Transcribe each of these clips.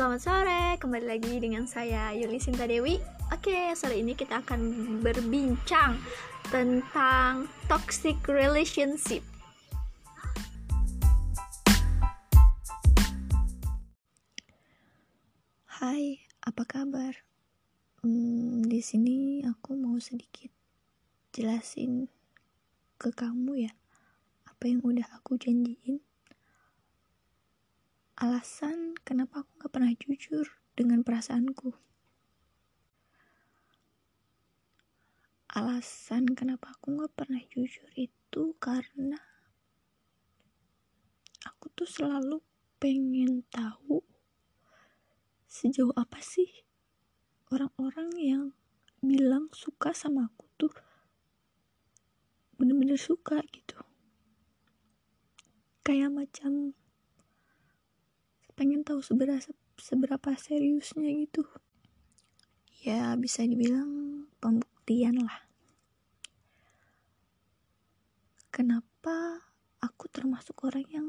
Selamat sore, kembali lagi dengan saya Yuli Sinta Dewi. Oke, sore ini kita akan berbincang tentang toxic relationship. Hai, apa kabar? Hmm, di sini aku mau sedikit jelasin ke kamu ya apa yang udah aku janjiin alasan kenapa aku gak pernah jujur dengan perasaanku. Alasan kenapa aku gak pernah jujur itu karena aku tuh selalu pengen tahu sejauh apa sih orang-orang yang bilang suka sama aku tuh bener-bener suka gitu kayak macam pengen tahu seberapa seberapa seriusnya gitu. Ya bisa dibilang pembuktian lah. Kenapa aku termasuk orang yang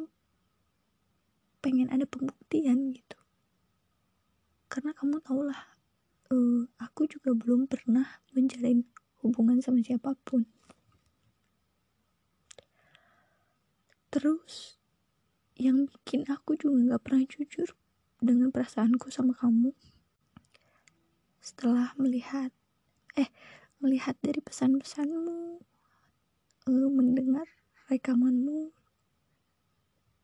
pengen ada pembuktian gitu? Karena kamu tau lah uh, aku juga belum pernah menjalin hubungan sama siapa pun. Terus yang bikin aku juga gak pernah jujur dengan perasaanku sama kamu. Setelah melihat eh melihat dari pesan-pesanmu uh, mendengar rekamanmu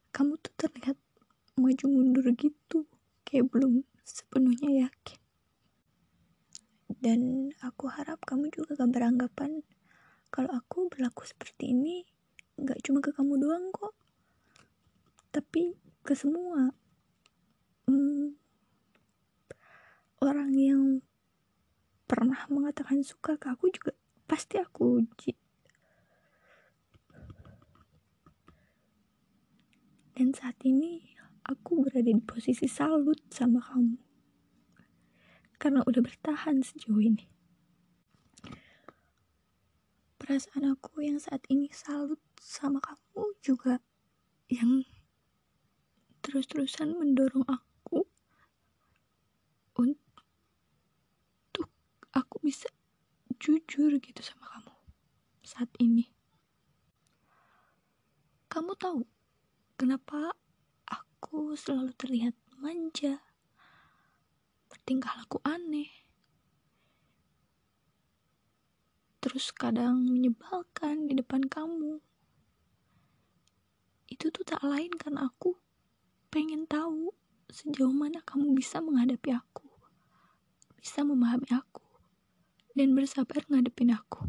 kamu tuh terlihat maju mundur gitu kayak belum sepenuhnya yakin. Dan aku harap kamu juga gak beranggapan kalau aku berlaku seperti ini gak cuma ke kamu doang kok tapi ke semua. Hmm, orang yang pernah mengatakan suka ke aku juga pasti aku uji. Dan saat ini aku berada di posisi salut sama kamu. Karena udah bertahan sejauh ini. Perasaan aku yang saat ini salut sama kamu juga yang terus-terusan mendorong aku untuk aku bisa jujur gitu sama kamu saat ini. Kamu tahu kenapa aku selalu terlihat manja, bertingkah laku aneh, terus kadang menyebalkan di depan kamu. Itu tuh tak lain karena aku pengen tahu sejauh mana kamu bisa menghadapi aku, bisa memahami aku, dan bersabar ngadepin aku.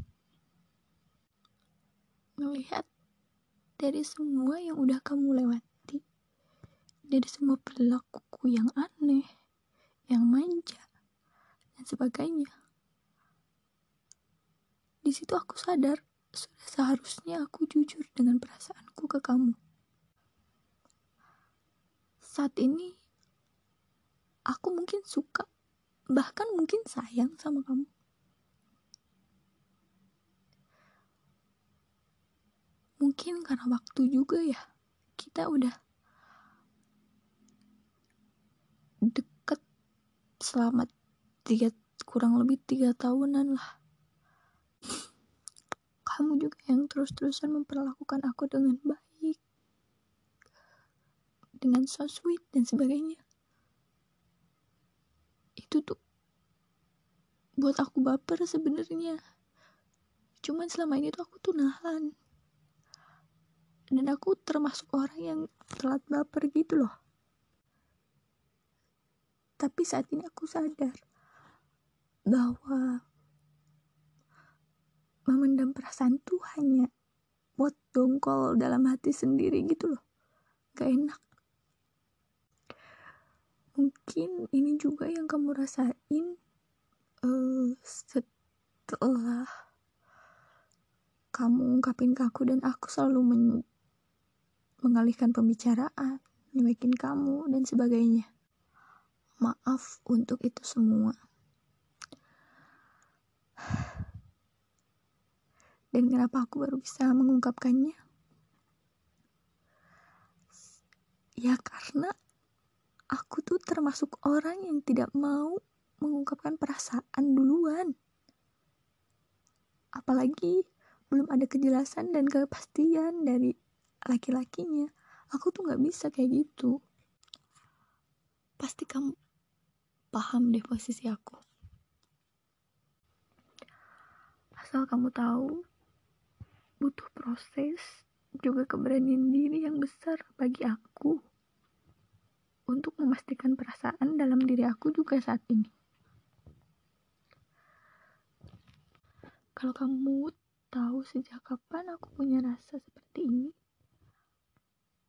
Melihat dari semua yang udah kamu lewati, dari semua perilakuku yang aneh, yang manja, dan sebagainya. Di situ aku sadar sudah seharusnya aku jujur dengan perasaanku ke kamu saat ini aku mungkin suka bahkan mungkin sayang sama kamu. Mungkin karena waktu juga ya kita udah deket selama tiga kurang lebih tiga tahunan lah. Kamu juga yang terus-terusan memperlakukan aku dengan baik dengan so sweet dan sebagainya. Itu tuh buat aku baper sebenarnya. Cuman selama ini tuh aku tuh nahan. Dan aku termasuk orang yang telat baper gitu loh. Tapi saat ini aku sadar bahwa memendam perasaan tuh hanya buat dongkol dalam hati sendiri gitu loh. Gak enak mungkin ini juga yang kamu rasain uh, setelah kamu ungkapin ke aku dan aku selalu men mengalihkan pembicaraan, nyuekin kamu dan sebagainya. Maaf untuk itu semua. Dan kenapa aku baru bisa mengungkapkannya? Ya karena termasuk orang yang tidak mau mengungkapkan perasaan duluan. Apalagi belum ada kejelasan dan kepastian dari laki-lakinya. Aku tuh gak bisa kayak gitu. Pasti kamu paham deh posisi aku. Asal kamu tahu, butuh proses juga keberanian diri yang besar bagi aku untuk memastikan perasaan dalam diri aku juga saat ini. Kalau kamu tahu sejak kapan aku punya rasa seperti ini,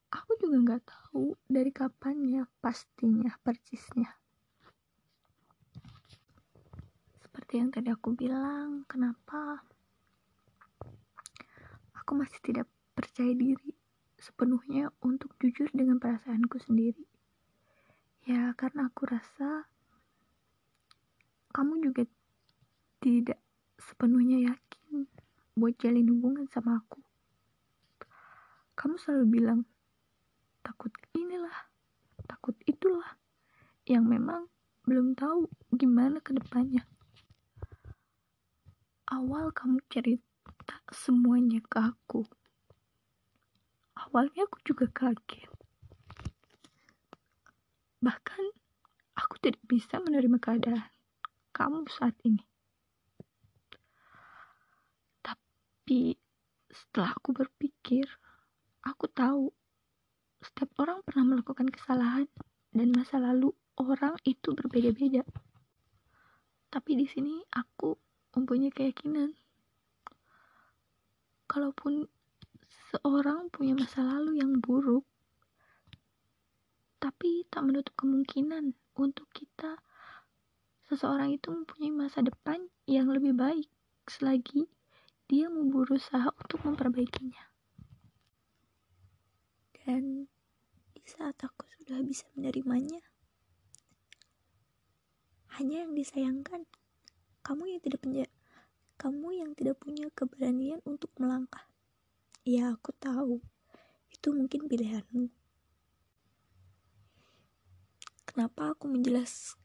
aku juga nggak tahu dari kapan ya pastinya persisnya. Seperti yang tadi aku bilang, kenapa aku masih tidak percaya diri sepenuhnya untuk jujur dengan perasaanku sendiri. Ya, karena aku rasa kamu juga tidak sepenuhnya yakin buat jalin hubungan sama aku. Kamu selalu bilang, takut inilah, takut itulah, yang memang belum tahu gimana ke depannya. Awal kamu cerita semuanya ke aku. Awalnya aku juga kaget Bahkan aku tidak bisa menerima keadaan kamu saat ini. Tapi setelah aku berpikir, aku tahu setiap orang pernah melakukan kesalahan dan masa lalu orang itu berbeda-beda. Tapi di sini aku mempunyai keyakinan kalaupun seorang punya masa lalu yang buruk, tapi tak menutup kemungkinan untuk kita seseorang itu mempunyai masa depan yang lebih baik selagi dia mau berusaha untuk memperbaikinya. Dan di saat aku sudah bisa menerimanya, hanya yang disayangkan kamu yang tidak punya kamu yang tidak punya keberanian untuk melangkah. Ya, aku tahu itu mungkin pilihanmu Kenapa aku menjelaskan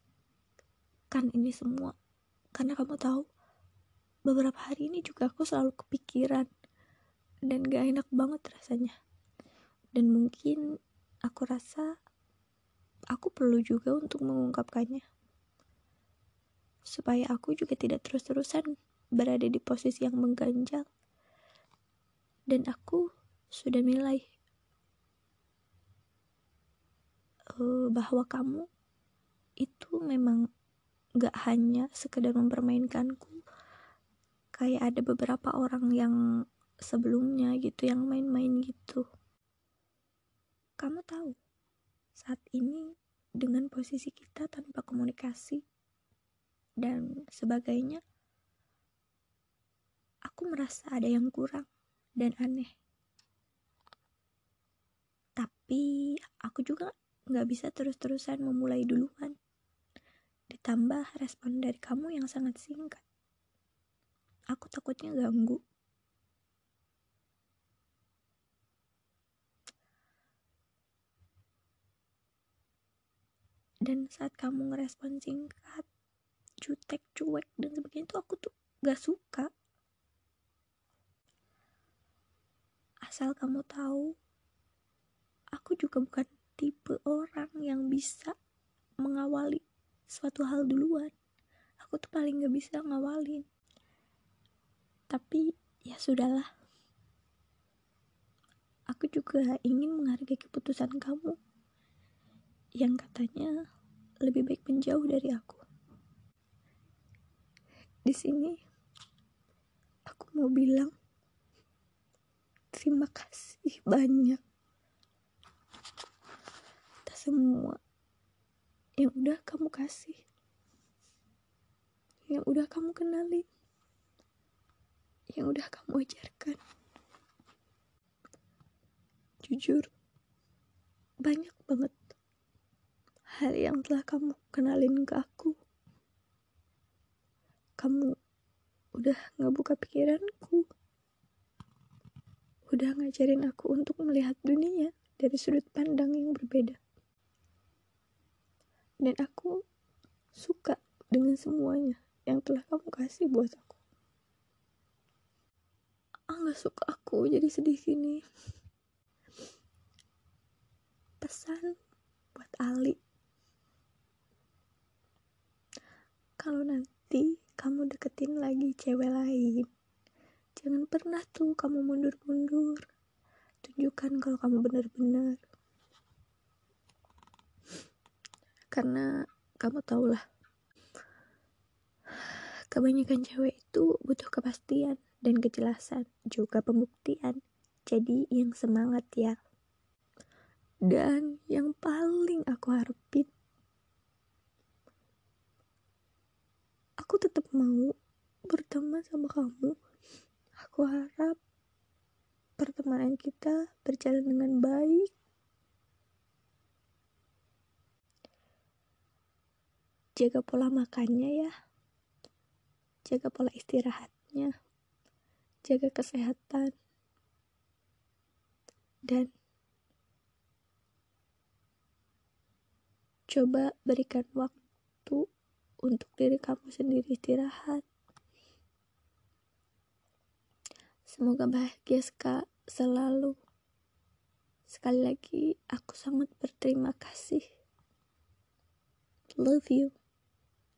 ini semua? Karena kamu tahu, beberapa hari ini juga aku selalu kepikiran dan gak enak banget rasanya. Dan mungkin aku rasa aku perlu juga untuk mengungkapkannya. Supaya aku juga tidak terus-terusan berada di posisi yang mengganjal. Dan aku sudah nilai bahwa kamu itu memang gak hanya sekedar mempermainkanku. Kayak ada beberapa orang yang sebelumnya gitu yang main-main gitu. Kamu tahu saat ini dengan posisi kita tanpa komunikasi dan sebagainya aku merasa ada yang kurang dan aneh. Tapi aku juga nggak bisa terus-terusan memulai duluan. Ditambah respon dari kamu yang sangat singkat. Aku takutnya ganggu. Dan saat kamu ngerespon singkat, jutek, cuek, dan sebagainya itu aku tuh gak suka. Asal kamu tahu, aku juga bukan tipe orang yang bisa mengawali suatu hal duluan. Aku tuh paling gak bisa ngawalin. Tapi ya sudahlah. Aku juga ingin menghargai keputusan kamu yang katanya lebih baik menjauh dari aku. Di sini aku mau bilang terima kasih banyak semua yang udah kamu kasih, yang udah kamu kenali, yang udah kamu ajarkan. Jujur, banyak banget hal yang telah kamu kenalin ke aku. Kamu udah ngebuka pikiranku, udah ngajarin aku untuk melihat dunia dari sudut pandang yang berbeda. Dan aku suka dengan semuanya yang telah kamu kasih buat aku. Ah suka aku jadi sedih gini. Pesan buat Ali. Kalau nanti kamu deketin lagi cewek lain jangan pernah tuh kamu mundur-mundur. Tunjukkan kalau kamu benar-benar karena kamu tahulah kebanyakan cewek itu butuh kepastian dan kejelasan juga pembuktian. Jadi yang semangat ya. Dan yang paling aku harapin aku tetap mau berteman sama kamu. Aku harap pertemanan kita berjalan dengan baik jaga pola makannya ya jaga pola istirahatnya jaga kesehatan dan coba berikan waktu untuk diri kamu sendiri istirahat. Semoga bahagia sekali selalu. Sekali lagi, aku sangat berterima kasih. Love you.